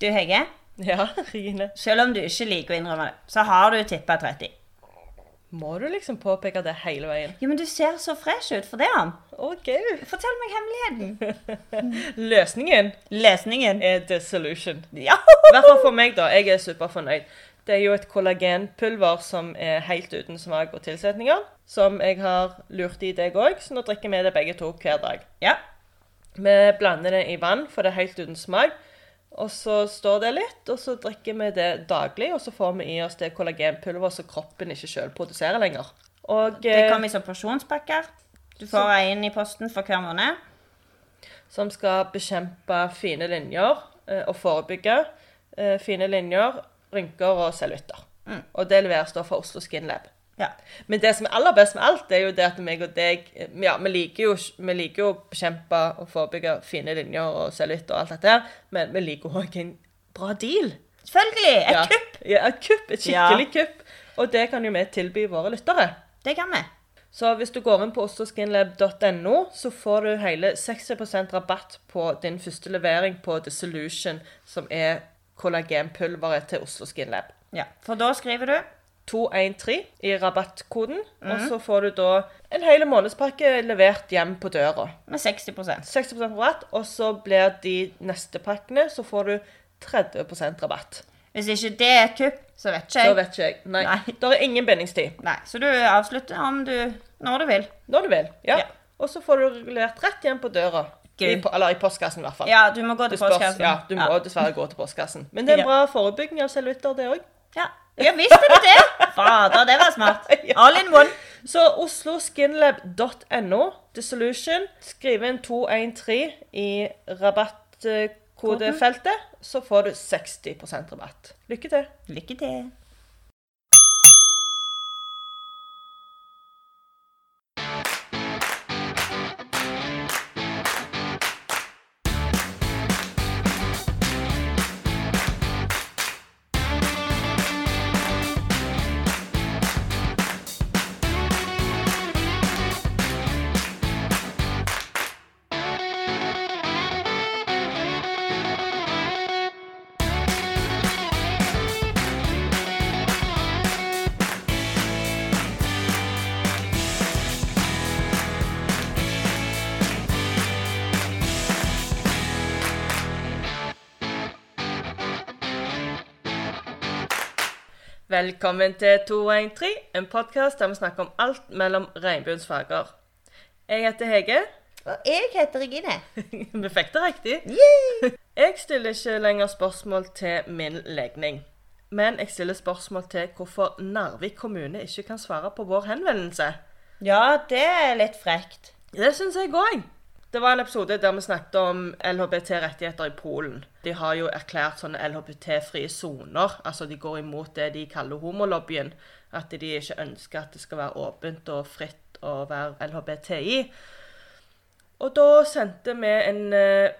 Du, Hege, Ja, Rine. selv om du ikke liker å innrømme det, så har du tippa 30. Må du liksom påpeke det hele veien? Jo, men du ser så fresh ut for det. han. Gud. Fortell meg hemmeligheten. Løsningen Løsningen. er the solution. Ja! I hvert fall for meg, da. Jeg er superfornøyd. Det er jo et kollagenpulver som er helt uten smak og tilsetninger. Som jeg har lurt i deg òg, så nå drikker vi det begge to hver dag. Ja. Vi blander det i vann, for det er helt uten smak. Og så står det litt, og så drikker vi det daglig, og så får vi i oss det kollagenpulver som kroppen ikke sjøl produserer lenger. Og Det eh, kommer i som porsjonspakker. Du får en i posten for hver måned. som skal bekjempe fine linjer eh, og forebygge eh, fine linjer, rynker og cellulitter. Mm. Og det leveres da fra Oslo Skin Lab. Ja. Men det som er aller best med alt, det er jo det at meg og deg Ja, vi liker jo, vi liker jo å bekjempe og forebygge fine linjer og cellulitt og alt dette her, men vi liker òg en bra deal. Selvfølgelig! Et ja. kupp! Ja, et kupp. Et skikkelig kupp. Og det kan jo vi tilby våre lyttere. Det kan vi. Så hvis du går inn på ostoskinlab.no, så får du hele 60% rabatt på din første levering på The Solution, som er kollagenpulveret til Oslo Skinlab. Ja. For da skriver du 213 i rabattkoden, Mm. og så får du da en hel månedspakke levert hjem på døra. med 60% 60% rabatt, og så blir de neste pakkene, så får du 30% rabatt. Hvis ikke det er et kupp, så vet ikke jeg. Så vet ikke jeg. Nei, Nei. det er ingen bindingstid. Nei, Så du avslutter om du når du vil. Når du vil. Ja. Ja. Og så får du regulert rett hjem på døra. I, eller i postkassen, i hvert fall. Ja, du må gå til postkassen. ja, du må dessverre gå til postkassen. Men det er en Ja. bra forebygging av cellulitter, det òg. Ja. Ja, visste du det? Fader, det var smart. All in one. Så osloskinlab.no, The Solution. Skriv inn 213 i rabattkodefeltet, så får du 60% rabatt. Lykke til. Lykke til. Velkommen til 213, en podkast der vi snakker om alt mellom regnbuens farger. Jeg heter Hege. Og jeg heter Regine. Vi fikk det riktig. Yay! Jeg stiller ikke lenger spørsmål til min legning. Men jeg stiller spørsmål til hvorfor Narvik kommune ikke kan svare på vår henvendelse. Ja, det er litt frekt. Det syns jeg òg. Det var en episode der vi snakket om LHBT-rettigheter i Polen. De har jo erklært sånne LHBT-frie soner. Altså de går imot det de kaller homolobbyen. At de ikke ønsker at det skal være åpent og fritt å være LHBTI. Og da sendte vi en eh,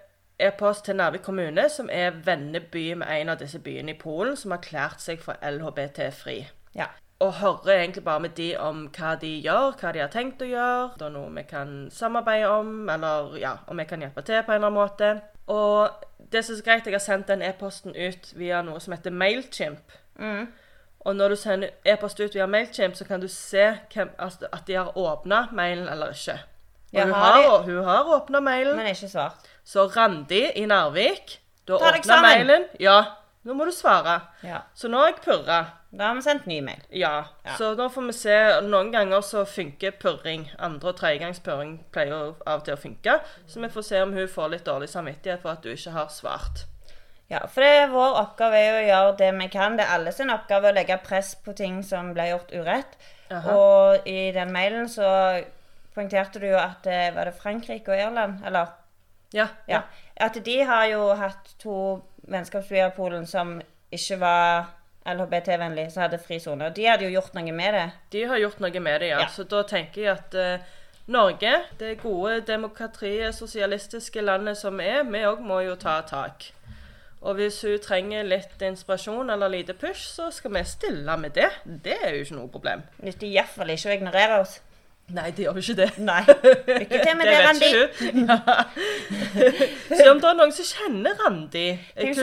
e-post til Narvik kommune, som er venneby med en av disse byene i Polen, som har erklært seg for LHBT-fri Ja. Og hører egentlig bare med de om hva de gjør, hva de har tenkt å gjøre. Det er noe vi kan samarbeide om, eller ja, om vi kan hjelpe til på en eller annen måte. Og det som er så greit, jeg har sendt den e-posten ut via noe som heter Mailchimp. Mm. Og når du sender e-post ut via Mailchimp, så kan du se hvem, altså, at de har åpna mailen eller ikke. Og Ja, hun, har har, hun har åpna mailen. Men ikke svart. Så Randi i Narvik, du har åpna mailen. Ja, nå må du svare. Ja. Så nå har jeg purra. Da har vi sendt ny mail. Ja, Ja. så da får vi se. Noen ganger så funker purring. Andre- og tredjegangspurring pleier av og til å funke. Så vi får se om hun får litt dårlig samvittighet for at du ikke har svart. Ja, for det vår oppgave er jo å gjøre det vi kan. Det er alle sin oppgave å legge press på ting som ble gjort urett. Aha. Og i den mailen så poengterte du jo at det var det Frankrike og Irland, eller? Ja. Ja. At de har jo hatt to vennskapsbyer i Polen som ikke var LHBT-vennlige, som hadde frisoner. de hadde jo gjort noe med det. De har gjort noe med det, ja. Ja. Så da tenker jeg at eh, Norge, det gode demokratiet, sosialistiske landet som er, vi òg må jo ta tak. Og hvis hun trenger litt inspirasjon eller lite push, så skal vi stille med det. Det er jo ikke noe problem. Nytter iallfall ikke å ignorere oss. Nei, det gjør jo ikke det. Nei. Lykke til med det, vet Randi. ikke. Ja. Se om det er noen som kjenner Randi. Tenk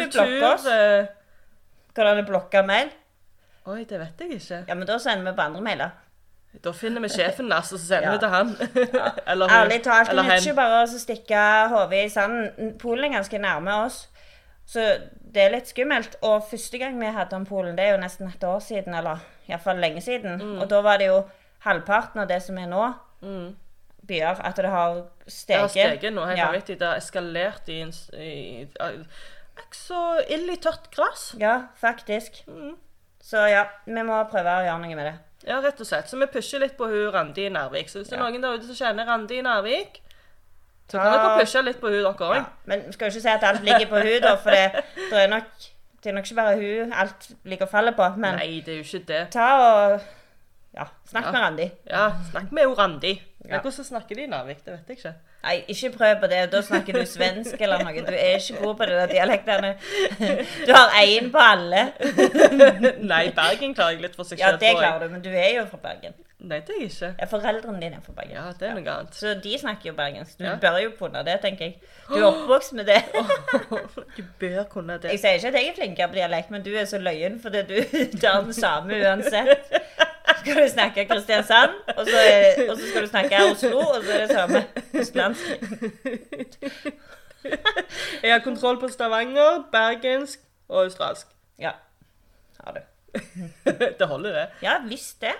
hvis det Kan han blokke mail? Oi, det vet jeg ikke. Ja, men da sender vi på andre mailer. Da finner vi sjefen altså, så sender vi til han. Eller hun. Ærlig talt, Eller nytter ikke bare å stikke hodet i sanden. Polen er ganske nærme oss, så det er litt skummelt. Og første gang vi hadde om Polen, det er jo nesten et år siden, eller iallfall lenge siden. Mm. Og da var det jo halvparten av det som er nå, byer. At det har steget. Det har steget nå helt ja. vanvittig. Det har eskalert i i- i- Ikke så ild i tørt gress. ja, faktisk. Mm. Så ja, vi må prøve å gjøre noe med det. Ja, rett og slett. Så vi pusher litt på hun Randi i Nærvik. Så hvis det er Ja. noen der ute som kjenner Randi i Nærvik, så kan dere pushe litt på hun dere òg. Ja. Men skal jo ikke si at alt ligger på hun, da, for det, det er nok det er nok ikke bare hun alt ligger og faller på. Men Nei, det er jo ikke det. ta og ja, snakk med Randi. Ja, snakk med Randi. Ja. Hvordan snakker de Narvik? Det vet jeg ikke. Nei, ikke prøv på det. Da snakker du svensk eller noe. Du er ikke god på det der dialektene. Du har én på alle. Nei, Bergen klarer jeg litt for seg Ja, det klarer du, men du er jo fra Bergen. Nei, det er jeg ikke. Ja, Foreldrene dine er fra Bergen. Ja, det er noe annet. Så de snakker jo bergensk. Du Ja. bør jo kunne det, tenker jeg. Du er oppvokst med det. Du bør kunne det. Jeg sier ikke at jeg er flinkere på dialekt, men du er så løyen fordi du tar den samme uansett. Skal du snakke Kristiansand, og så, og så skal du snakke Oslo, og så er det samme østlandsk. Jeg har kontroll på Stavanger, bergensk og australsk. Ja. Har du. det holder, det. Ja, visst det.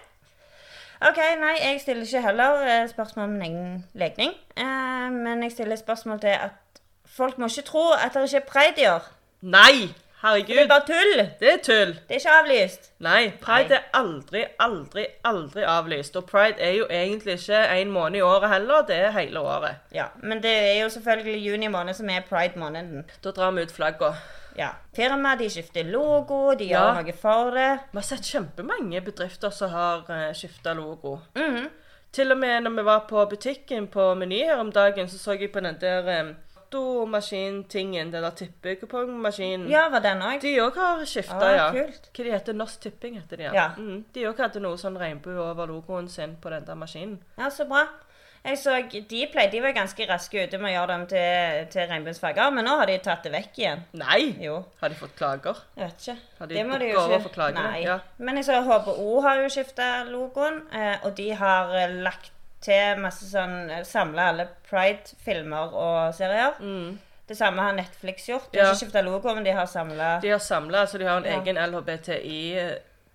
OK, nei, jeg stiller ikke heller eh, spørsmål om min egen legning. Eh, men jeg stiller spørsmål til at folk må ikke tro at det ikke er pride i år. Nei! Det er bare tull! Det er tull. Det er ikke avlyst. Nei, pride Nei. er aldri, aldri, aldri avlyst. Og pride er jo egentlig ikke en måned i året heller, det er hele året. Ja, Men det er jo selvfølgelig juni måned som er pride-måneden. Da drar vi ut flagga. Ja. Firmaet de skifter logo, de Ja. gjør noe for det. Vi har sett kjempemange bedrifter som har uh, skifta logo. Mhm. Til og med når vi var på butikken på Meny her om dagen, så så jeg på den der um, tingen den der tippekupongmaskinen. Ja, var den òg? De òg har skifta, Ah, ja. kult. Hva de heter Norsk Tipping, heter de. Ja. Mm, de òg hadde noe sånn regnbue over logoen sin på den der maskinen. Ja, så bra. Jeg så, De pleide de var ganske raske ute med å gjøre dem til, til regnbuesfarger, men nå har de tatt det vekk igjen. Nei! Jo, Har de fått klager? jeg vet ikke. Har de Det må de jo ikke- for klagene? Nei. Ja. Men jeg så HBO har jo skifta logoen, eh, og de har eh, lagt til masse sånn Samla alle Pride-filmer og serier. Mm. Det samme har Netflix gjort. De har Ja. ikke skifta logo, men de har samla De har samla, altså de har en Ja. egen LHBTI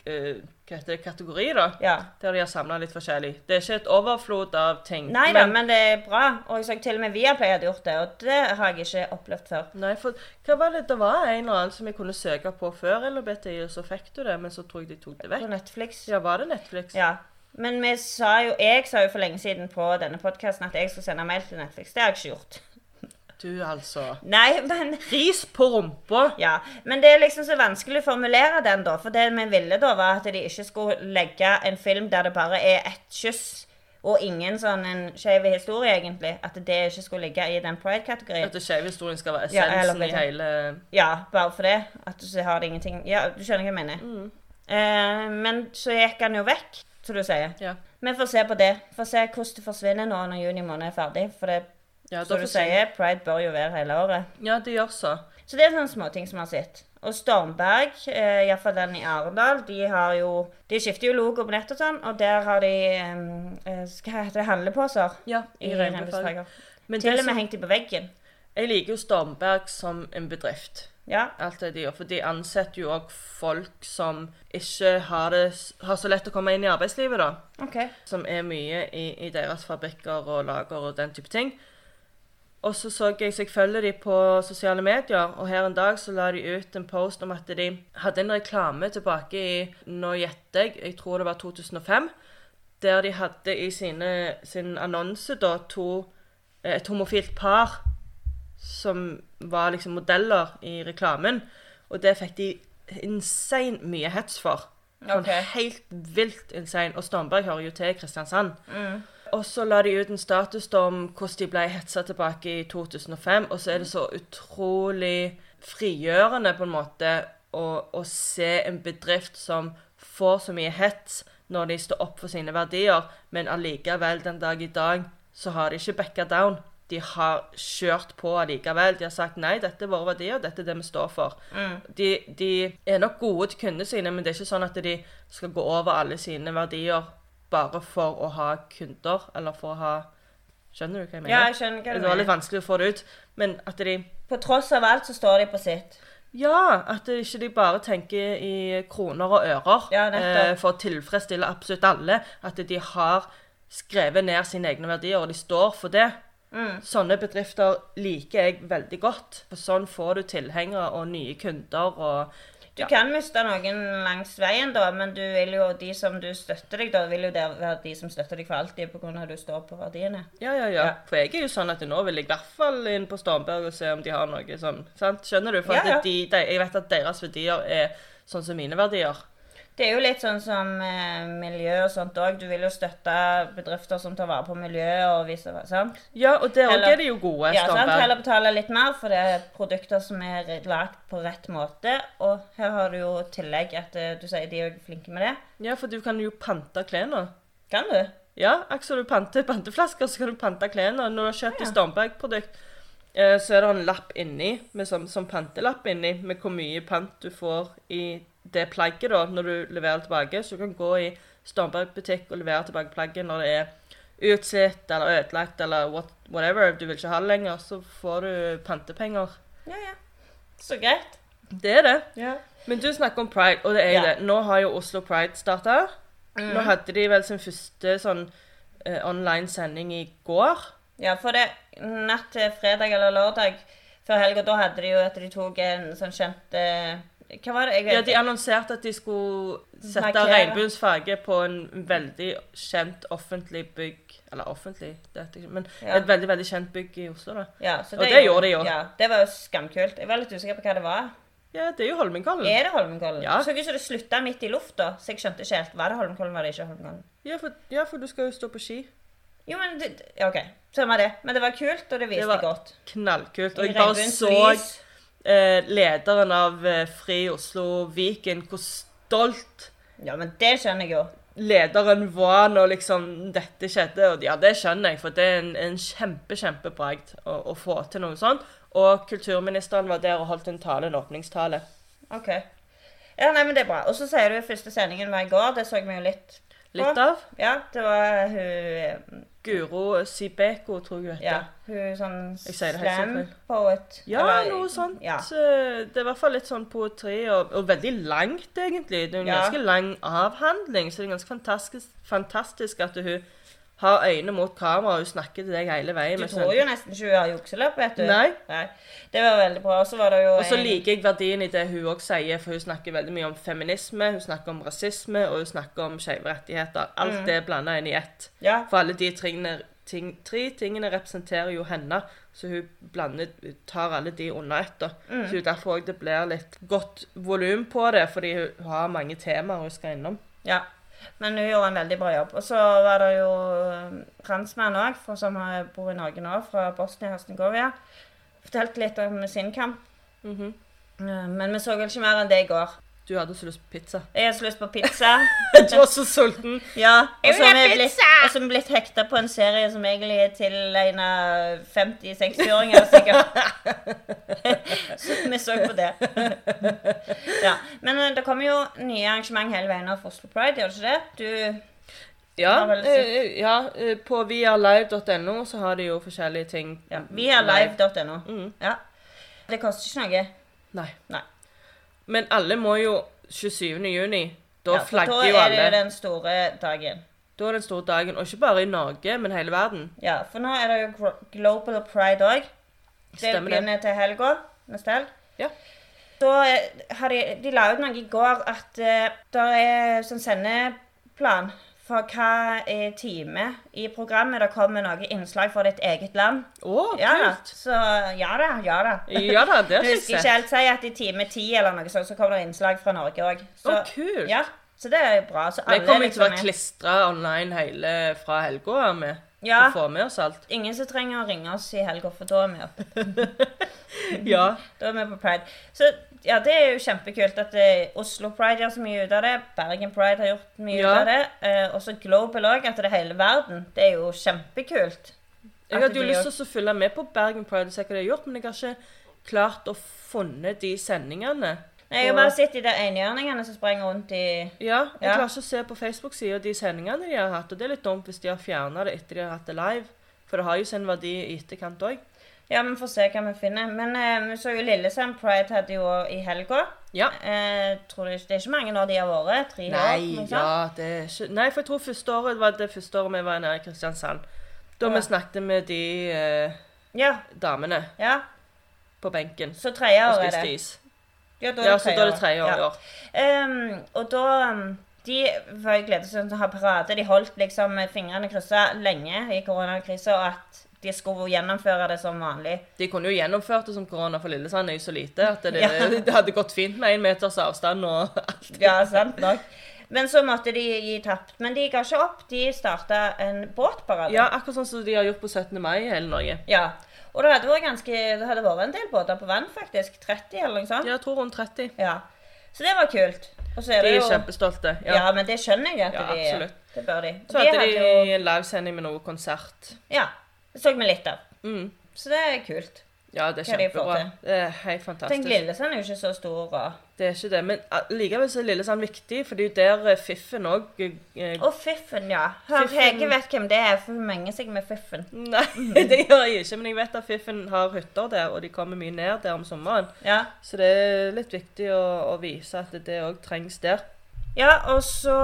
eh, hva heter det, kategori, da. Ja. Der de har samla litt forskjellig. Det er ikke et overflod av ting. Nei da, men det er bra. Og jeg så til og med Viaplay hadde gjort det, og det har jeg ikke opplevd før. Nei, for hva var det? Det var en eller annen som jeg kunne søke på før LHBTI, og så fikk du det, men så tror jeg de tok det vekk. På. Netflix. Ja, var det Netflix? Ja. Men vi sa jo, jeg sa jo for lenge siden på denne podkasten at jeg skulle sende mail til Netflix. Det har jeg ikke gjort. Du, altså. Nei, men Ris på rumpa! Ja, men det er liksom så vanskelig å formulere den, da. For det vi ville da, var at de ikke skulle legge en film der det bare er ett kyss, og ingen sånn en skeiv historie, egentlig. At det ikke skulle ligge i den pride-kategorien. At skeiv historien skal være Ja, essensen i hele Ja, bare for det. At du har det ingenting Ja, du skjønner hva jeg mener. Mm. Eh, men så gikk han jo vekk, som du sier. Ja. Vi får se på det. Får se hvordan det forsvinner nå når juni måned er ferdig. For det, Ja, som du sier, pride bør jo være hele året. Ja, det gjør så. Så det er sånne småting som vi har sett. Og Stormberg, eh, iallfall den i Arendal, de har jo De skifter jo logo på nett og sånn, og der har de eh, Hva heter det? Handleposer Ja, i i regnbuefarger. Til og med som, hengt de på veggen. jeg liker jo Stormberg som en bedrift. Ja. Alt det de gjør. For de ansetter jo òg folk som ikke har, det, har så lett å komme inn i arbeidslivet, da. Okay. Som er mye i, i deres fabrikker og lager og den type ting. Og så så jeg, så jeg følger de på sosiale medier, og her en dag så la de ut en post om at de hadde en reklame tilbake i Nå gjetter jeg, jeg tror det var 2005. Der de hadde i sine, sin annonse da to Et homofilt par som var liksom modeller i reklamen. Og det fikk de insane mye hets for. Sånn okay. Helt vilt insane. Og Stormberg hører jo til Kristiansand. Mm. Og så la de ut en status om hvordan de ble hetsa tilbake i 2005. Og så er det så utrolig frigjørende på en måte å, å se en bedrift som får så mye hets, når de står opp for sine verdier, men allikevel den dag i dag så har de ikke backa down. De har kjørt på allikevel. De har sagt nei, dette er våre verdier, dette er det vi står for. De, de er nok gode til kundene sine, men det er ikke sånn at de skal gå over alle sine verdier bare for å ha kunder, eller for å ha Skjønner du hva jeg mener? Ja, jeg skjønner hva du mener. det var litt vanskelig å få det ut. Men at de På tross av alt så står de på sitt. Ja, at de ikke de bare tenker i kroner og ører Ja, eh, for å tilfredsstille absolutt alle. At de har skrevet ned sine egne verdier, og de står for det. Mm. Sånne bedrifter liker jeg veldig godt. For sånn får du tilhengere og nye kunder og Du kan miste noen langs veien, da, men du vil jo, de som du støtter deg, da vil jo være de som støtter deg for alltid pga. du står på verdiene. Ja, ja, ja. Ja. For jeg er jo sånn at nå vil jeg i hvert fall inn på Stormberg og se om de har noe sånn. sant? Skjønner du? For Ja, ja. De, de, jeg vet at deres verdier er sånn som mine verdier. Det er jo litt sånn som eh, miljø og sånt òg. Du vil jo støtte bedrifter som tar vare på miljøet og viser sant? Ja, og der òg er de jo gode. Ja, sant? Heller betale litt mer, for det er produkter som er lagd på rett måte. Og her har du jo tillegg at eh, du sier de er flinke med det. Ja, for du kan jo pante klærne. Kan du? Ja, akkurat som du panter panteflasker, så kan du pante klærne. Når du har kjøpt Ja. et Stormberg-produkt, eh, så er det en lapp inni, med som, som pantelapp inni, med hvor mye pant du får i det plagget da, når du leverer tilbake. Så du kan gå i Stormberg-butikk og levere tilbake plagget når det er utslitt eller ødelagt eller what, whatever, du vil ikke ha det lenger, så får du pantepenger. Ja, ja. Så greit. Det er det. Ja. Men du snakker om pride, og det er Ja. det. Nå har jo Oslo Pride starta. Mm. Nå hadde de vel sin første sånn uh, online sending i går. Ja, for det natt til fredag eller lørdag før helga, da hadde de jo at de tok en sånn kjent eh, Hva var det? Jeg Ja, De annonserte at de skulle sette Markere. regnbuens farge på en veldig kjent offentlig bygg Eller offentlig, det vet jeg ikke, men Ja. et veldig veldig kjent bygg i Oslo. da. Ja, så Og det gjorde de jo. Ja, det var jo skamkult. Jeg var litt usikker på hva det var. Ja, det er jo Holmenkollen. Er det Holmenkollen? Ja. Så ut som det slutta midt i lufta, så jeg skjønte ikke helt. Var det Holmenkollen, var det ikke Holmenkollen? Ja for, ja, for du skal jo stå på ski. Jo, men det, OK. Samme det. Men det var kult, og det viste Det var godt. Knallkult. Og jeg bare så lys. Eh, lederen av eh, Fri Oslo Viken, hvor stolt Ja, men det skjønner jeg jo. lederen var når liksom dette skjedde. Og ja, det skjønner jeg, for det er en, en kjempe, kjempebragd å, å få til noe sånt. Og kulturministeren var der og holdt en tale, en åpningstale. OK. Ja, nei, men det er bra. Og så sier du første sendingen var i går. Det så vi jo litt på. Litt av. Ja, det var hun Guro Sibeko, tror jeg hun Ja, hun hun sånn slam poet. Ja, eller- noe sånt. Ja. Eh, Det er i hvert fall litt sånn poetri, og, og veldig langt, egentlig. Det er en Ja. ganske lang avhandling, så det er ganske fantastisk, fantastisk at hun har øynene mot kamera og hun snakker til deg hele veien. Du tror jo nesten ikke hun har jukseløp, vet du. Nei. Nei. Det var veldig bra. Og så var det jo Og så en- liker jeg verdien i det hun òg sier, for hun snakker veldig mye om feminisme, hun snakker om rasisme, og hun snakker om skeive rettigheter. Alt Mm. det er blanda inn i ett. Ja. For alle de tingene, ting, tre tingene representerer jo henne, så hun blander, tar alle de under ett. Mm. Så er derfor også det blir litt godt volum på det, fordi hun har mange temaer hun skal innom. ja. Men hun gjorde en veldig bra jobb. Og så var det jo franskmenn òg, som har- bor i Norge nå, fra Bosnia-Hercegovina. Fortalte litt om sin kamp. Mm -hmm. Men vi så vel ikke mer enn det i går. Du hadde så lyst på pizza. Jeg hadde så lyst på pizza. du var så sulten. Ja, og så har vi blitt, pizza! og så har vi blitt hekta på en serie som egentlig er tilegna 50-60-åringer, sikkert. så vi så på det. ja. Men eh, det kommer jo nye arrangement hele veien av Oslo Pride, gjør det ikke det? Du Ja, vel eh, ja eh, på vialive.no så har de jo forskjellige ting. ja, vialive.no. Mm. Ja. Det koster ikke noe. Nei. Nei. Men alle må jo 27. juni. Da Ja, for alle. da er det jo den store dagen. Da er det den store dagen. Og ikke bare i Norge, men hele verden. Ja, for nå er det jo Global Pride òg. Det begynner til helga. Neste helg. Ja. Da eh, har de, de la ut noe i går at uh, det er sånn sendeplan for hva er time i programmet. Det kommer noe innslag for ditt eget land. Å, Ja da. kult! Så ja da, ja da. Ja da, det Du husker ikke helt si at i time ti eller noe sånt, så kommer det innslag fra Norge òg. Å, kult. Ja, så det er jo bra. Så Vi kommer ikke til å liksom være klistra online hele fra helga med. Ja. å få med oss alt. Ingen som trenger å ringe oss i helga, for da er vi oppe. Ja. Da er vi på pride. Så ja, det er jo kjempekult at eh, Oslo Pride gjør så mye ut av det. Bergen Pride har gjort mye Ja. ut av det. Eh, også Global òg, at det er hele verden. Det er jo kjempekult. Jeg hadde jo lyst til å følge med på Bergen Pride og se hva de har gjort, men jeg har ikke klart å funne de sendingene. Jeg har bare sett de der enhjørningene som sprenger rundt i Ja, jeg Ja. klarer ikke å se på Facebook-sida de sendingene de har hatt, og det er litt dumt hvis de har fjerna det etter de har hatt det live. For det har jo sin verdi i etterkant òg. Ja, vi får se hva vi finner. Men eh, vi så jo Lillesand Pride hadde jo i helga. Ja. Eh, tror du det er ikke mange år de har vært? Tre år? Nei, sånt? ja, det er ikke Nei, for jeg tror første året var det første året vi var nede i Kristiansand. Da Ja. vi snakket med de eh, Ja, damene ja. på benken Så tredje år er det. is. Ja, da er Ja, så da er det tredje år Ja. i år. Um, og da um, De var jo gledet seg til å ha parade. De holdt liksom fingrene kryssa lenge i koronakrisa, og at de skulle gjennomføre det som vanlig. De kunne jo gjennomført det som korona, for Lillesand er jo så lite at det, Ja. det hadde gått fint med én meters avstand og alt. Ja, sant nok. Men så måtte de gi tapt. Men de ga ikke opp. De starta en båtparade. Ja, akkurat sånn som de har gjort på 17. mai i hele Norge. Ja. Og det hadde vært ganske Det hadde vært en del båter på vann, faktisk. 30 eller noe sånt. Ja, jeg tror rundt 30. Ja. Så det var kult. Er De er jo kjempestolte. ja. Ja. men det skjønner jeg at Ja, de absolutt. Det bør de. Så hadde de jo en livesending med noe konsert. Ja. Så vi litt av. Mm. Så det er kult. Ja, det er kjempebra. Det er helt fantastisk. Tenk. Lillesand er jo ikke så stor. Og, Det er ikke det. Men ah, likevel så er Lillesand viktig, for det er jo der eh, Fiffen òg eh, og Fiffen, ja. Hør, Fiffen- Hege vet hvem det er, for hun menger seg med Fiffen. Nei, det gjør jeg ikke, men jeg vet at Fiffen har hytter der, og de kommer mye ned der om sommeren. Ja. Så det er litt viktig å, å vise at det òg trengs der. ja, og så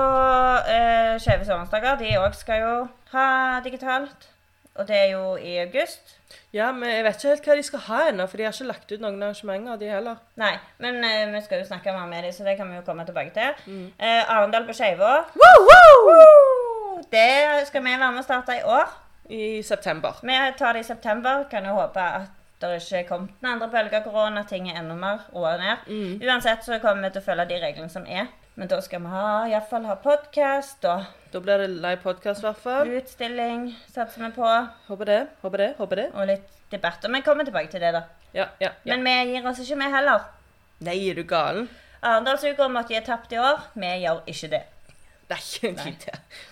eh, Skeive sommerdager. De òg skal jo ha digitalt. Og det er jo i august. Ja, men jeg vet ikke helt hva de skal ha ennå, for de har ikke lagt ut noen arrangementer, de heller. Nei, men eh, vi skal jo snakke mer med dem, så det kan vi jo komme tilbake til. Mm. Eh, Arendal på Skeivå. Det skal vi være med å starte i år. I september. Vi tar det i september. Kan jo håpe at det ikke er kommet noen andre bølge av korona, ting er enda mer roa ned. Mm. Uansett så kommer vi til å følge de reglene som er. Men da skal vi ha, i hvert fall ha podkast og Da blir det live podkast, i hvert fall. utstilling, satser vi på. Håper det, håper det, håper det. Og litt debatter. Men kommer tilbake til det, da. Ja, ja, ja. Men vi gir oss ikke vi heller. Nei, er du galen? Arendalsuka måtte gi tapt i år. Vi gjør ikke det. Nei, Nei.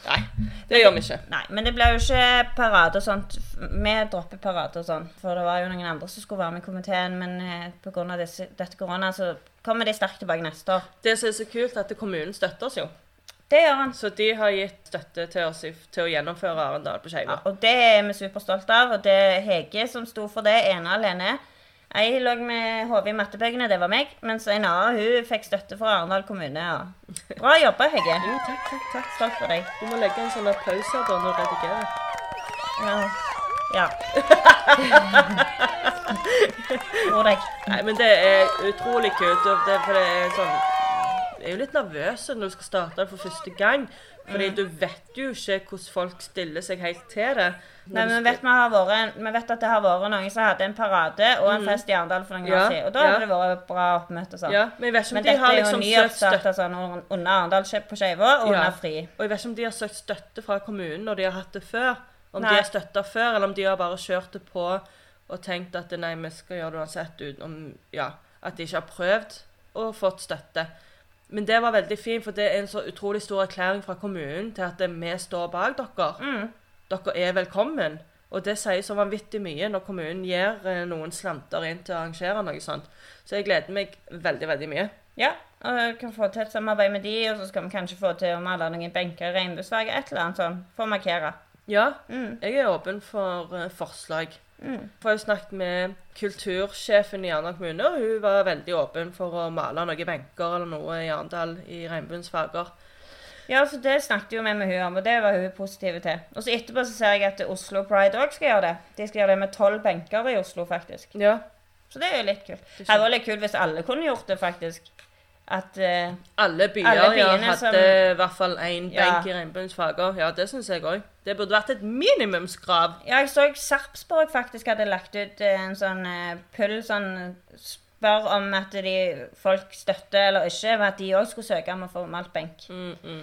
Nei, det gjør vi ikke. Nei, men det blir jo ikke parade og sånt. Vi dropper parade og sånn. For det var jo noen andre som skulle være med i komiteen, men eh, pga. dette korona så kommer de sterkt tilbake neste år. Det som er så kult, er at kommunen støtter oss jo. Det gjør han. Så de har gitt støtte til oss til å gjennomføre Arendal på Ja, og det er vi superstolte av. Og det er Hege som sto for det ene alene. Jeg lå med hodet i mattebøkene, det var meg. Mens en annen hun fikk støtte fra Arendal kommune. Og bra jobba, Hege. Jo, takk, takk, takk. Stolt for deg. Du må legge en sånn applaus her da når du redigerer. Ja. ja. Tror deg. Nei, men det er utrolig kult. Det, for det er sånn Jeg er jo litt nervøs når du skal starte det for første gang. Fordi Mm. du vet jo ikke hvordan folk stiller seg helt til det. Nei, men vi vet, vært, vi vet at det har vært noen som hadde en parade og en fest i Arendal for noen Mm. Ja, år siden. Og da ja. hadde det vært bra oppmøte. sånn. Ja, men jeg vet ikke om Men de har liksom søkt støtte. sånn under Arendal på Skeiva og Ja. under Fri. Og jeg vet ikke om de har søkt støtte fra kommunen når de har hatt det før. Om Nei. de har støtta før, eller om de har bare kjørt det på og tenkt at nei, vi skal gjøre det uansett utenom Ja, at de ikke har prøvd og fått støtte. Men det var veldig fint, for det er en så utrolig stor erklæring fra kommunen til at vi står bak dere. Mm. Dere er velkommen. Og det sier så vanvittig mye når kommunen gir eh, noen slanter inn til å arrangere noe sånt. Så jeg gleder meg veldig, veldig mye. Ja, og vi kan få til et samarbeid med de, og så skal vi kanskje få til å male noen benker i regnbuesfarge, et eller annet sånn, for å markere. Ja, Mm. jeg er åpen for eh, forslag. Mm. For jeg har snakket med kultursjefen i Arendal kommune, og hun var veldig åpen for å male noen benker eller noe i Arendal i regnbuens farger. Ja, så det snakket jo vi med hun om, og det var hun positiv til. Og så etterpå så ser jeg at Oslo Pride òg skal gjøre det. De skal gjøre det med tolv benker i Oslo, faktisk. Ja, Så det er jo litt kult. Det Det hadde vært litt kult hvis alle kunne gjort det, faktisk. At uh, alle byer Alle ja, byene hadde i hvert fall én Ja. benk i regnbuens farger. Ja, det syns jeg òg. Det burde vært et minimumskrav. Ja, jeg så Sarpsborg faktisk hadde lagt ut eh, en sånn uh, pull sånn Spør om at de, folk støtter eller ikke, men at de òg skulle søke om å få malt benk. Mm, mm.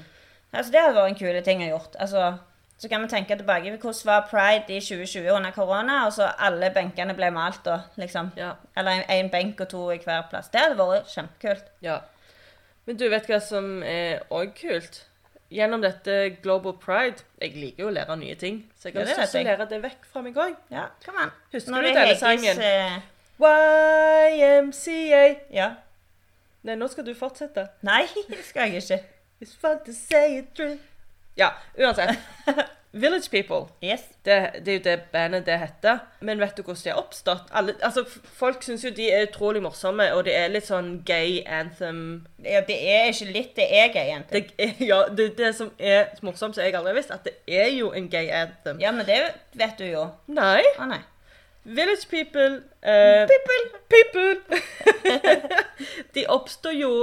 Altså, Det hadde vært en kul ting å gjort. Altså, Så kan vi tenke tilbake på hvordan var pride i 2020 under korona, og så alle benkene ble malt da, liksom. Ja. Eller én en benk og to i hver plass. Det hadde vært kjempekult. ja. Men du vet hva som er òg kult? Gjennom dette Global Pride Jeg liker jo å lære nye ting, så jeg har det lyst til å lære det vekk fra meg òg. Ja, kom an. Husker Når du denne sangen? Uh... YMCA. Ja. Nei, nå skal du fortsette. Nei, det skal jeg ikke. It's fun to say it true. Ja, uansett. Village People. Yes. Det, det er jo det bandet det heter. Men vet du hvordan de har oppstått? Alle, altså, folk syns jo de er utrolig morsomme, og det er litt sånn gay anthem Ja, det er ikke litt, det er gay anthem. det, er, Ja, det er det som er morsomt, som jeg aldri har visst, at det er jo en gay anthem. Ja, men det vet du jo. Nei. Å nei. Village People eh, People. People! de oppstår jo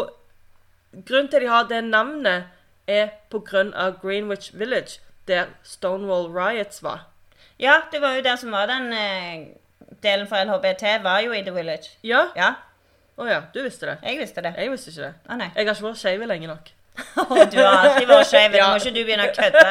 Grunnen til at de har det navnet, er på grunn av Greenwich Village, der Stonewall Riots var. Ja, det var jo der som var den eh, delen for LHBT, var jo i The Village. Ja? Ja, Å ja, du visste det. jeg visste det. Jeg visste ikke det. Å nei. Jeg har ikke vært skeiv lenge nok. du har alltid vært skeiv. Nå må ikke du begynne å kødde.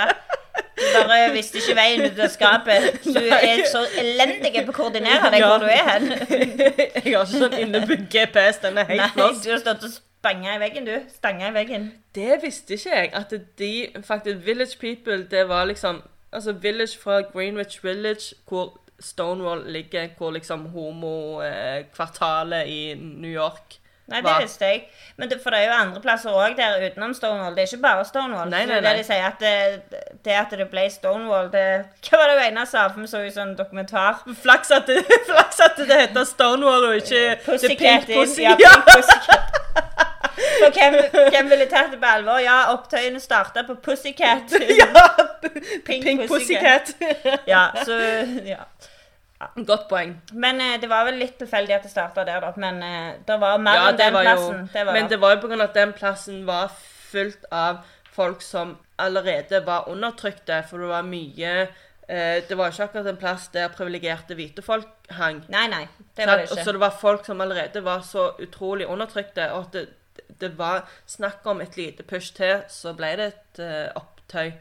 Du bare visste ikke veien ut av skapet. Du er så elendig på å koordinere deg Ja. hvor du er hen. jeg har ikke sånn innebygd GPS. Den er Nei, helt lost. du har stått og spanga i veggen, du. Stanga i veggen. Det visste ikke jeg. At de faktisk Village People, det var liksom Altså Village fra Greenwich Village, hvor Stonewall ligger, hvor liksom homokvartalet i New York Nei, det visste jeg. Men det, for det er jo andre plasser òg der utenom Stonewall. Det er ikke bare Stonewall. Nei, nei, nei, det de sier at det, det at det ble Stonewall det, Hva var det hun ene sa? For vi så jo sånn dokumentar. Flaks at det, flaks at det heter Stonewall og ikke The Pussycat Pink. Pussy. Ja. Pink Pussycat. For hvem, hvem ville tatt det på alvor? Ja, opptøyene starta på Pussycat. ja. Pink Pink Pussycat. Ja, så ja. Godt poeng. Men eh, det var vel litt tilfeldig at det starta der, da. Men eh, det var mer Ja, enn den var jo plassen. Det var Men det. var jo av at den plassen var fullt av folk som allerede var undertrykte, for det var mye eh, Det var ikke akkurat en plass der privilegerte hvite folk hang. Nei, nei. Det var det? Og ikke. så det var folk som allerede var så utrolig undertrykte, og at det, det var snakk om et lite push til, så ble det et uh, opptøy.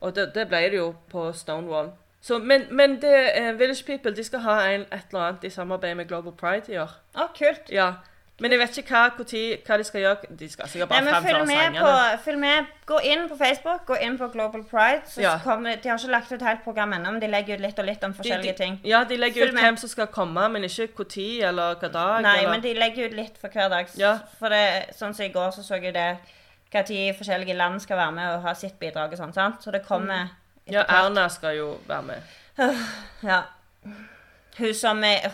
Og det, det ble det jo på Stonewall. Så, men men det, uh, Village People de skal ha en, et eller annet i samarbeid med Global Pride i år. Å, kult. Ja. Men jeg vet ikke hva, hvor tid, hva de skal gjøre. De skal sikkert bare fremføre sangene. følg med. Gå inn på Facebook, gå inn på Global Pride. Så Ja. kommer, de har ikke lagt ut helt program ennå, men de legger ut litt og litt om forskjellige de, ting. ja, de legger Følg ut med. hvem som skal komme, men ikke hvor tid eller hva dag. Nei, eller. men de legger ut litt for hver dag. Ja. For det, sånn som i går, så så jeg det hva tid forskjellige land skal være med og ha sitt bidrag og sånn, sant? Så det kommer Ja, etter hvert. Erna skal jo være med. Ja. Hun som er. Nå,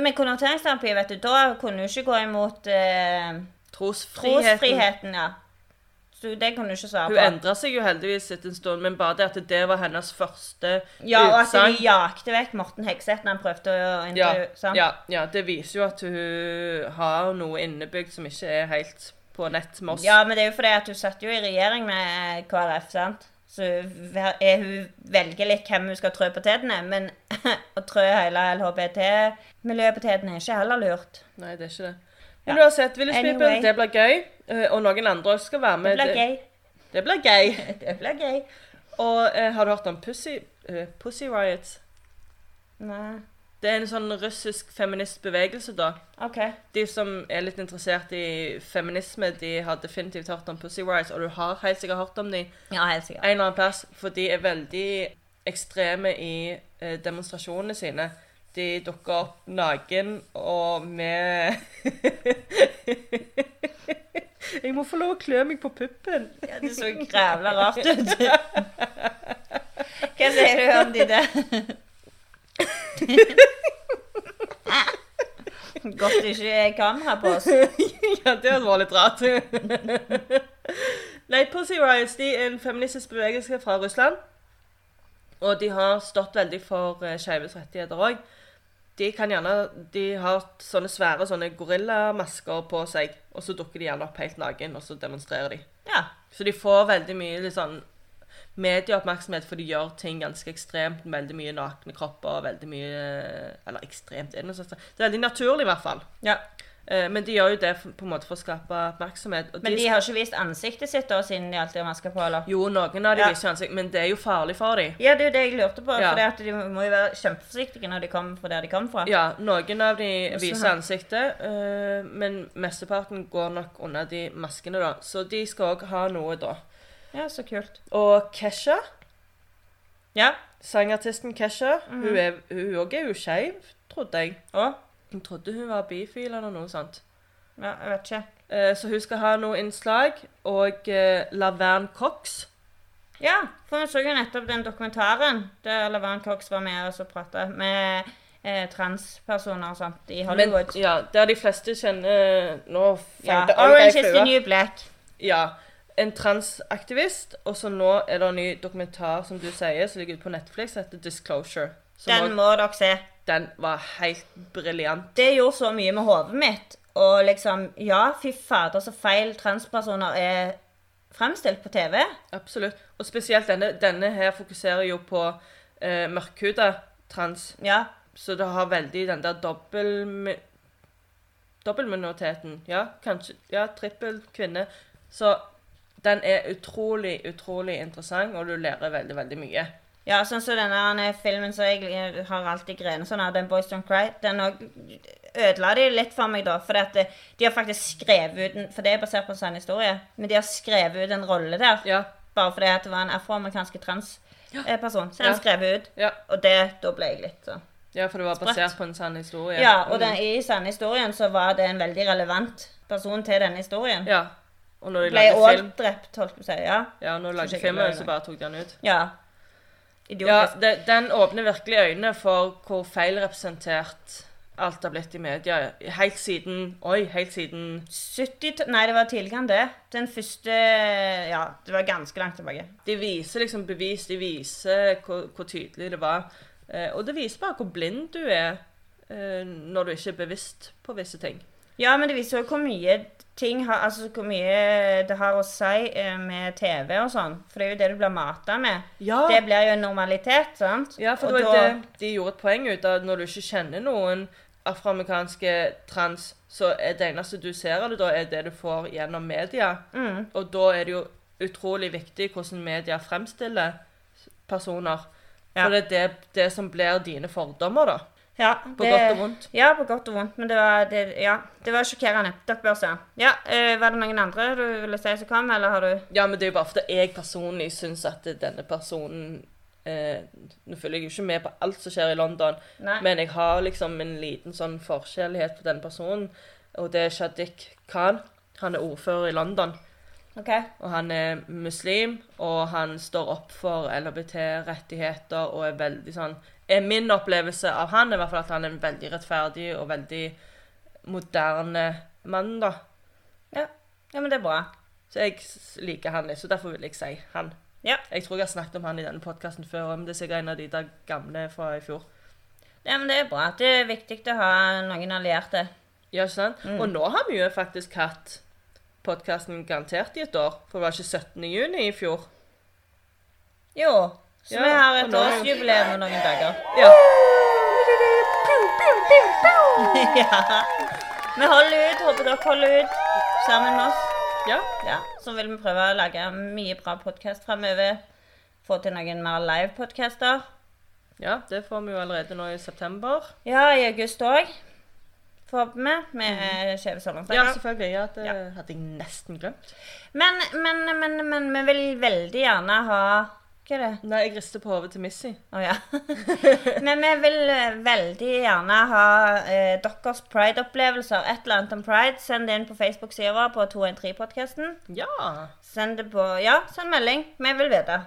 Med konverteringsterapi, vet du, da kunne hun ikke gå imot eh, Trosfriheten. trosfriheten, ja. Så det kunne hun ikke svare Hun på. endra seg jo heldigvis etter en stund, men bare det at det var hennes første Ja, og at utsagn. de jakte vekk Morten Hegseth når han prøvde å Ja, intervjue. sant? ja, ja, det viser jo at hun har noe innebygd som ikke er helt på nett med oss. Ja, men det er jo fordi at hun satt jo i regjering med KrF, sant? Så hun- er velger litt hvem hun skal trø på tærne, men å trø hele LHBT-miljøet på tærne er ikke heller lurt. Nei, det er ikke det. Men Ja. uansett, Village Anyway. People, det blir gøy. eh, Og noen andre også skal være med. Det blir gøy. Det blir gøy. Det blir gøy. Og eh, har du hørt om Pussy, uh, Pussy Riots? Nei. Det er en sånn russisk feministbevegelse, da. OK. De som er litt interessert i feminisme, de har definitivt hørt om Pussy Riots, og du har helt sikkert hørt om dem Ja, helt sikkert. en eller annen plass, for de er veldig ekstreme i eh, demonstrasjonene sine. De dukker opp naken og med Jeg må få lov å klø meg på puppen. Ja, det så grævla rart ut. Hva sier du om de der? Godt det ikke er kamera på oss. ja, det hadde vært litt rart. Nei, Pussy Riots de er en feministisk bevegelse fra Russland. Og de har stått veldig for uh, skeives rettigheter òg. De kan gjerne, de har sånne svære sånne gorillamasker på seg, og så dukker de gjerne opp helt naken, og så demonstrerer de. Ja. Så de får veldig mye litt sånn medieoppmerksomhet, for de gjør ting ganske ekstremt. Veldig mye nakne kropper, veldig mye Eller ekstremt, er det noe sånt? Det er veldig naturlig, i hvert fall. ja. Eh, men de gjør jo det på en måte for å skape oppmerksomhet. Og Men de har ikke vist ansiktet sitt da, siden de alltid har maske på, eller? Jo, noen av de Ja. viser ansikt, men det er jo farlig for dem. Ja, det er jo det jeg lurte på, Ja. for de må jo være kjempeforsiktige når de kommer fra der de kommer fra. Ja, noen av de viser ansiktet, eh, men mesteparten går nok under de maskene, da. Så de skal òg ha noe, da. Ja, så kult. Og Kesha, Ja. sangartisten Kesha, Mm. hun er hun òg er jo skeiv, trodde jeg. Å? Jeg trodde hun var bifil eller noe sånt. Ja, jeg vet ikke. Eh, så hun skal ha noe innslag. Og eh, Laverne Cox. Ja, for vi så jo nettopp den dokumentaren der Laverne Cox var med og så prata med eh, transpersoner og sånt i Men, Hollywood. ja, der de fleste kjenner Nå ja, fant jeg alle Orange is the new black. Ja. En transaktivist. Og så nå er det en ny dokumentar som du sier, som ligger ute på Netflix, heter Disclosure. Den må dere se. den var helt briljant. Det gjorde så mye med hodet mitt. Og liksom Ja, fy fader, så feil transpersoner er fremstilt på TV. Absolutt. Og spesielt denne, denne her fokuserer jo på eh, mørkhuda trans. Ja. Så det har veldig den der dobbel... Dobbeltminoriteten. Ja, kanskje Ja, trippel kvinne. Så den er utrolig, utrolig interessant, og du lærer veldig, veldig mye. Ja, sånn som denne filmen som jeg eh, har alltid grenet sånn av, den Boys Don't Cry, den òg ødela de litt for meg, da. For eh, de har faktisk skrevet ut For det er basert på en sann historie. Men de har skrevet ut en rolle der. Ja. Bare fordi det var en afroamerikansk transperson. Så den Ja. skrevet ut. Ja, Og det, da ble jeg litt sånn. ja for det var basert basert på en sann historie. Ja, og Mm. den, i sanne historien så var det en veldig relevant person til denne historien. Ja. Og når de Ble lagde òg film, drept, holdt jeg på å si. Ja. ja, når de lagde jeg filmen, så bare tok de den ut. ja. Ja, Idiotisk. det, den åpner virkelig øynene for hvor feilrepresentert alt har blitt i media. Helt siden Oi, helt siden 70 Nei, det var tidligere enn det. Den første Ja, det var ganske langt tilbake. De viser liksom bevis, de viser hvor, hvor tydelig det var. Eh, og det viser bare hvor blind du er eh, når du ikke er bevisst på visse ting. Ja, men det viser jo hvor mye ting har Altså hvor mye det har å si eh, med TV og sånn. For det er jo det du blir mata med. Ja, Det blir jo en normalitet, sant? ja for det var da- det de gjorde et poeng ut av. Når du ikke kjenner noen afroamerikanske trans, så er det eneste du ser av det da, er det du får gjennom media. Mm. Og da er det jo utrolig viktig hvordan media fremstiller personer. Ja. For det er det, det som blir dine fordommer, da. Ja, På godt og vondt. Ja, på godt og vondt. Men det var, det, ja, det var sjokkerende. Dere bør se. Ja, øh, Var det noen andre du ville si som kom, eller har du Ja, men det er jo bare fordi jeg personlig syns at denne personen eh, Nå følger jeg jo ikke med på alt som skjer i London, Nei. men jeg har liksom en liten sånn forskjellighet på denne personen, og det er Shadiq Khan. Han er ordfører i London, OK. og han er muslim, og han står opp for LHBT-rettigheter og er veldig sånn Min opplevelse av han er i hvert fall at han er en veldig rettferdig og veldig moderne mann, da. Ja. ja, men det er bra. Så jeg liker han litt, så derfor vil jeg si han. Ja. Jeg tror jeg har snakket om han i denne podkasten før, men det er sikkert en av de der gamle fra i fjor. ja, men det er bra. Det er viktig å ha noen allierte. Ja, ikke sant? Mm. Og nå har vi jo faktisk hatt podkasten garantert i et år, for det var ikke 17. juni i fjor. Jo. Så vi har et årsjubileum om noen dager. Ja. ja. Vi holder ut. Håper dere holder ut sammen med oss. ja. Ja, Så vil vi prøve å lage mye bra podkast fremover. Få til noen mer live-podkaster. Ja, det får vi jo allerede nå i september. Ja, i august òg. Håper vi. Med Skjeve Ja, selvfølgelig. Ja, det Ja. hadde jeg nesten glemt. Men, men, men, men vi vil veldig gjerne ha Hva er det? Nei, jeg rister på hodet til Missy. Å ja. Men vi vil eh, veldig gjerne ha eh, deres pride-opplevelser. Et eller annet om pride. Send det inn på Facebook-sida vår på 213-podkasten. Ja. Send det på Ja, send melding. Vi vil vite.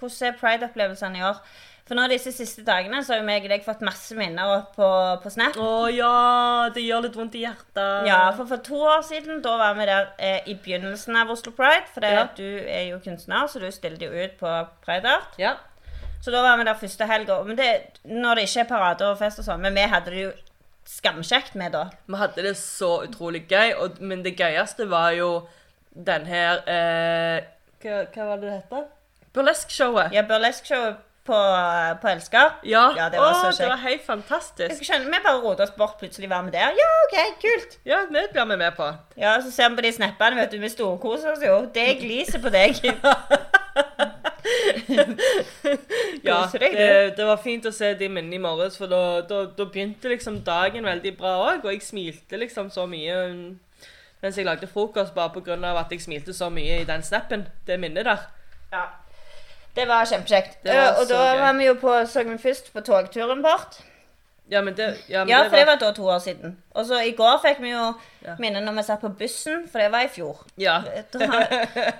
Hvordan er pride-opplevelsene i år? For nå disse siste dagene så har jo meg og deg fått masse minner opp på, på Snap. Å ja, det gjør litt vondt i hjertet. Ja, for for to år siden, da var vi der eh, i begynnelsen av Oslo Pride. For det, Ja. du er jo kunstner, så du stilte jo ut på Pride Art. Ja. Så da var vi der første helga. Men det, når det ikke er parader og fest og sånn, men vi hadde det jo skamkjekt med da. Vi hadde det så utrolig gøy, og, men det gøyeste var jo den her eh, hva, hva var det det heter? Burlesque-showet. Ja, burlesk-showet på, på Elsker. Ja, Ja, det var Åh, så det var helt fantastisk. skjønner, Vi bare rota oss bort, plutselig var vi der. Ja, OK, kult. Ja, det blir vi med på. Ja, Så ser vi på de snappene, vet du, vi storkoser oss jo. Det gliser på deg. Ja, det, det var fint å se de minnene i morges, for da, da, da begynte liksom dagen veldig bra òg, og jeg smilte liksom så mye mens jeg lagde frokost, bare av at jeg smilte så mye i den snappen. Det minnet der. Ja. Det var kjempekjekt. Eh, og da gøy. var vi jo på, vi først på togturen bort. Ja, men det, ja, men Ja, det for det var da to år siden. Og så i går fikk vi jo Ja. minne når vi satt på bussen, for det var i fjor. Ja. Da,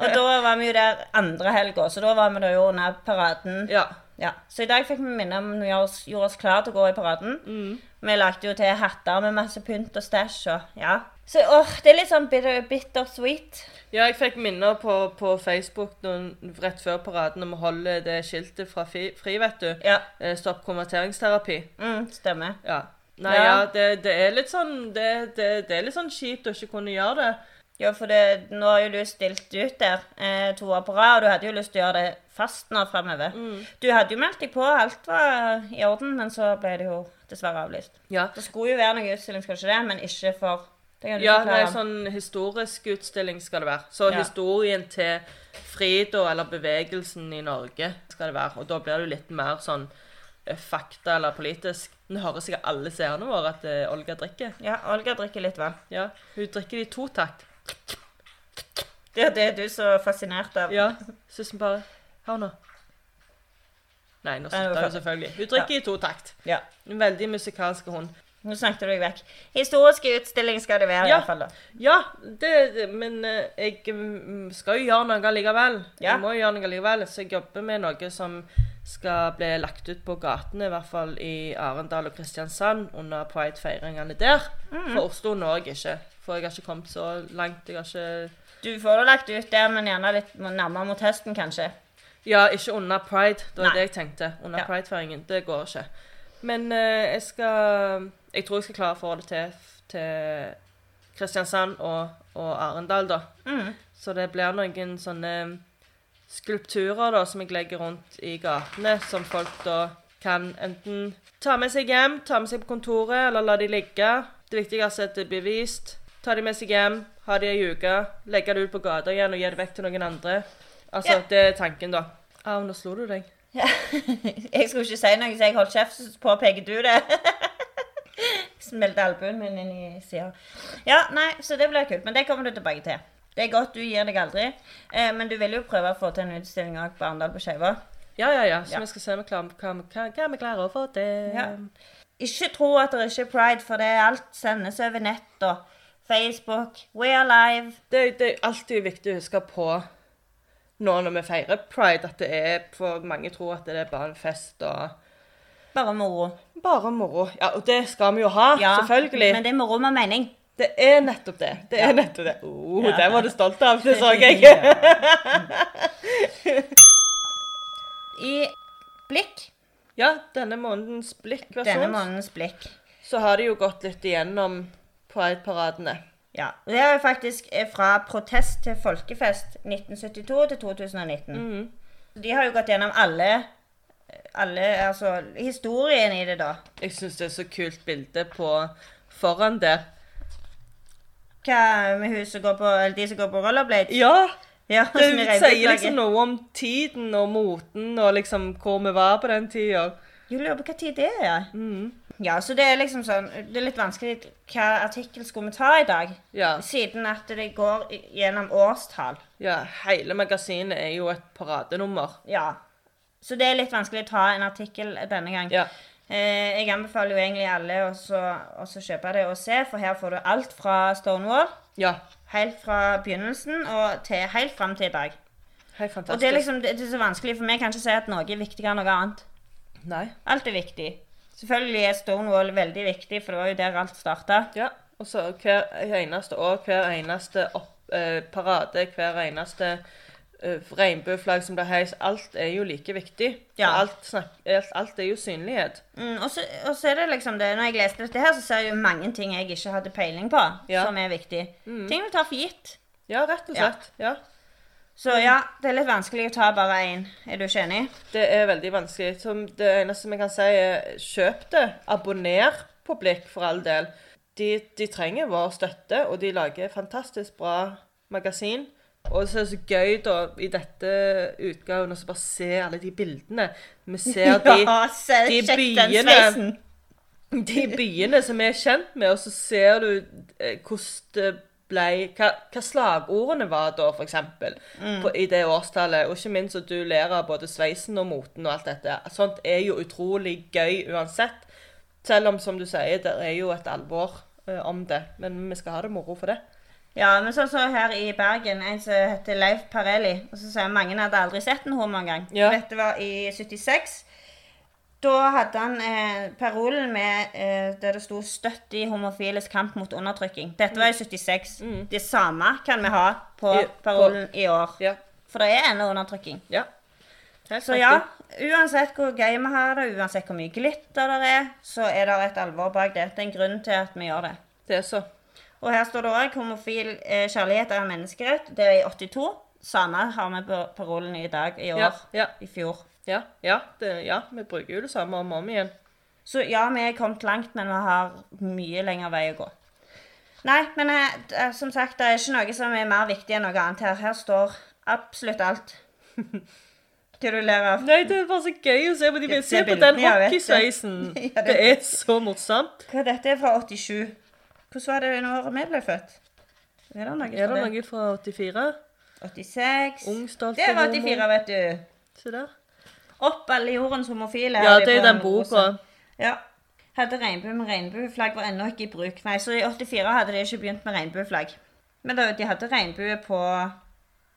og da var vi jo der andre helga, så da var vi da jo under paraden. ja. Ja, Så i dag fikk vi minne om vi gjorde oss, gjorde oss klar til å gå i paraden. Mm. Vi lagde jo til hatter med masse pynt og stæsj og ja. Så åh, det er litt sånn bitter, bitter sweet. Ja, jeg fikk minner på, på Facebook noen, rett før paraden om å holde det skiltet fra FRI, fri vet du. Ja, Eh, Stopp konverteringsterapi. mm, stemmer. Ja. Nei, Ja. ja, det, det er litt sånn det, det, det er litt sånn kjipt å ikke kunne gjøre det. Ja, for det, nå har jo du stilt ut der eh, to år på rad, og du hadde jo lyst til å gjøre det fast nå fremover. Mm. Du hadde jo meldt deg på, alt var i orden, men så ble det jo dessverre avlyst. Ja. Det skulle jo være noe utstilling, skal ikke det, men ikke for Ja, det nei, en sånn historisk utstilling skal det være. Så Ja. historien til Frido, eller bevegelsen i Norge, skal det være. Og da blir det jo litt mer sånn eh, fakta eller politisk. Nå hører sikkert alle seerne våre at uh, Olga drikker. Ja, Olga drikker litt vann. Ja, hun drikker det i to takt. Det er det du er så fascinert av. Ja, syns hun bare Hør nå. Nei, nå var hun selvfølgelig. Hun drikker i totakt. Ja. En veldig musikalsk hund. Nå snakket du deg vekk. Historiske utstilling skal det være, i Ja. hvert fall. da. Ja, det, men eh, jeg mm, skal jo gjøre noe likevel. Ja. Jeg må jo gjøre noe likevel, så jeg jobber med noe som skal bli lagt ut på gatene, i hvert fall i Arendal og Kristiansand, under pride-feiringene der. For Oslo når jeg ikke, for jeg har ikke kommet så langt. Jeg har ikke Du får det lagt ut der, men gjerne litt nærmere mot høsten, kanskje. Ja, ikke under pride. Det var Nei. det jeg tenkte. Under Ja. pride-feiringen. Det går ikke. Men uh, jeg skal Jeg tror jeg skal klare å få det til til Kristiansand og, og Arendal, da. Mm. Så det blir noen sånne skulpturer da, som jeg legger rundt i gatene, som folk da kan enten ta med seg hjem, ta med seg på kontoret, eller la de ligge. Det viktigste er at det blir vist. Ta de med seg hjem, ha de ei uke, legge det ut på gata igjen og gi det vekk til noen andre. Altså, yeah. det er tanken, da. Au, nå slo du deg. Jeg skulle ikke si noe, så jeg holdt kjeft, så påpeker du det. Smelte albuen min inn i sida. Ja, nei, så det blir kult. Men det kommer du tilbake til. Det er godt, du gir deg aldri. Eh, men du vil jo prøve å få til en utstilling òg på Arendal på Skeiva. Ja, ja, ja. Så Ja. vi skal se om vi klarer, hva, hva, hva vi klarer å få til. Ja. Ikke tro at det ikke er pride, for det er alt sendes over nett og Facebook. We are live. Det, det er alltid viktig å huske på nå når vi feirer pride, at det er For mange tror at det er bare en fest og Bare moro. Bare moro. Ja, og det skal vi jo ha, Ja, selvfølgelig. Men det er moro med mening. Det er nettopp det. Det er Ja. nettopp det. Oh, Ja. Den var du stolt av, det så jeg. I Blikk, Ja, denne månedens denne blikkversjon, månedens Blikk, så har de jo gått litt igjennom pride-paradene. Ja, Det er faktisk fra protest til folkefest 1972 til 2019. Mm. De har jo gått gjennom alle, alle altså, historien i det, da. Jeg syns det er så kult bilde på foran der. Hva med hun som går på, eller de som går på rollerblade? Ja! Ja, Det sier liksom noe om tiden og moten og liksom hvor vi var på den tida. Jeg lurer på hva tid det er. Mhm. Ja, så det er liksom sånn Det er litt vanskelig hva artikkel skulle vi ta i dag. Ja. Siden at det går gjennom årstall. ja. Hele magasinet er jo et paradenummer. Ja. Så det er litt vanskelig å ta en artikkel denne gang. Ja. Eh, jeg anbefaler jo egentlig alle å så- å så kjøpe det og se, for her får du alt fra Stonewall, Ja. helt fra begynnelsen og til helt fram til i dag. Helt fantastisk. Og det er liksom det, det er så vanskelig, for vi kan ikke si at noe er viktigere enn noe annet. Nei. Alt er viktig. Selvfølgelig er Stonewall veldig viktig, for det var jo der alt starta. Ja. Og så hver eneste år, hver eneste opp, eh, parade, hver eneste regnbueflagg som det heis. alt er jo like viktig. Ja. Alt, alt, alt er jo synlighet. Mm, og, så, og så er det liksom det, Når jeg leste dette her, så ser jeg jo mange ting jeg ikke hadde peiling på, Ja. som er viktig. Ting vi tar for gitt. Ja, rett og slett. Ja. Så ja, det er litt vanskelig å ta bare én. Er du ikke enig? Det er veldig vanskelig. Som det eneste vi kan si, er kjøp det. Abonner på Blikk, for all del. De, de trenger vår støtte, og de lager fantastisk bra magasin. Og så er det så gøy da, i dette utgaven å bare se alle de bildene. Vi ser de, se, de byene de byene som vi er kjent med, og så ser du eh, hvordan det ble hva, hva slagordene var da, eksempel, på, i det årstallet. Og ikke minst at du ler av både sveisen og moten og alt dette. Sånt er jo utrolig gøy uansett. Selv om, som du sier, det er jo et alvor eh, om det. Men vi skal ha det moro for det. Ja, men sånn som her i Bergen, en som heter Leif Parelli. Og så sier mange hadde aldri sett en homo engang. Ja. Dette var i 76. Da hadde han eh, parolen med eh, der det sto 'Støtt i homofiles kamp mot undertrykking'. Dette var i 76. Det samme kan vi ha på I- på- parolen i år. Ja. For det er ennå undertrykking. ja. Så ja, uansett hvor gøy vi har det, uansett hvor mye glitter det er, så er det et alvor bak det. Det er en grunn til at vi gjør det. Det er så. Og her står det òg 'homofil eh, kjærlighet er en menneskerett'. Det er i 82. Samme har vi på parolen i dag i år. Ja, I fjor. ja. Ja, det, ja, vi bruker jo det samme om og om igjen. Så ja, vi er kommet langt, men vi har mye lengre vei å gå. Nei, men eh, er- som sagt, det er ikke noe som er mer viktig enn noe annet her. Her står absolutt alt. Hva du ler av? Nei, det er bare så gøy å se på de Se på den jeg hockeysveisen. Ja, det- Det er så morsomt. Hva dette er fra 87. Hvordan var det når vi ble født? Er det noe Er det det? noe fra 84? 86. Ung, stolt Det var 84, vet du. Se der. Opp alle jordens homofile. Ja, det er den boka. Ja. Hadde regnbue med regnbueflagg var ennå ikke i bruk. Nei, så i 84 hadde de ikke begynt med regnbueflagg. Men da, de hadde regnbue på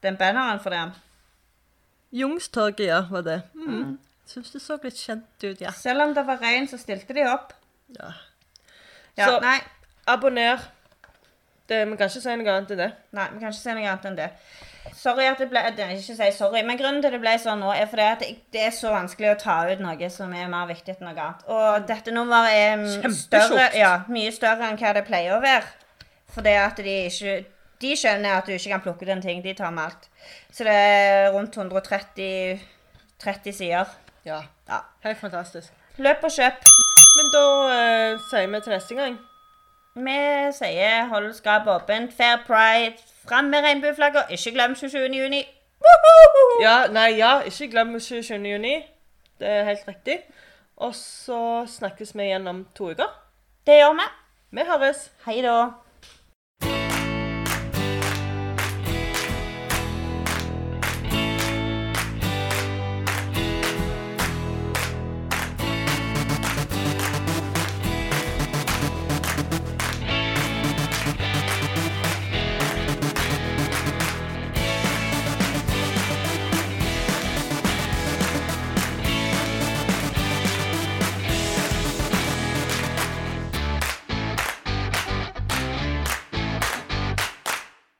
den banneren for dem. Youngstorget, ja, var det. Mm. Syns det så litt kjent ut, ja. Selv om det var regn, så stilte de opp. ja. Ja, Så- nei, Abonner. Det, vi kan ikke si noe annet enn det. nei, vi kan ikke si noe annet enn det. Sorry at det ble det, Ikke si sorry, men grunnen til det ble sånn nå, er fordi at det, er så vanskelig å ta ut noe som er mer viktig enn noe annet. Og dette nummeret er mm, større, ja, mye større enn hva det pleier å være. Fordi at de ikke De skjønner at du ikke kan plukke ut en ting. De tar med alt. Så det er rundt 130 30 sider. Ja. Ja. Helt fantastisk. Løp og kjøp. Men da eh, sier vi til neste gang. Vi sier hold skapet åpent. Fair pride. Fram med regnbueflagget. Ikke glem 27. juni. Woohoo! Ja, nei, ja, ikke glem 27. juni. Det er helt riktig. Og så snakkes vi igjen om to uker. Det gjør vi. Vi høres. Hei da.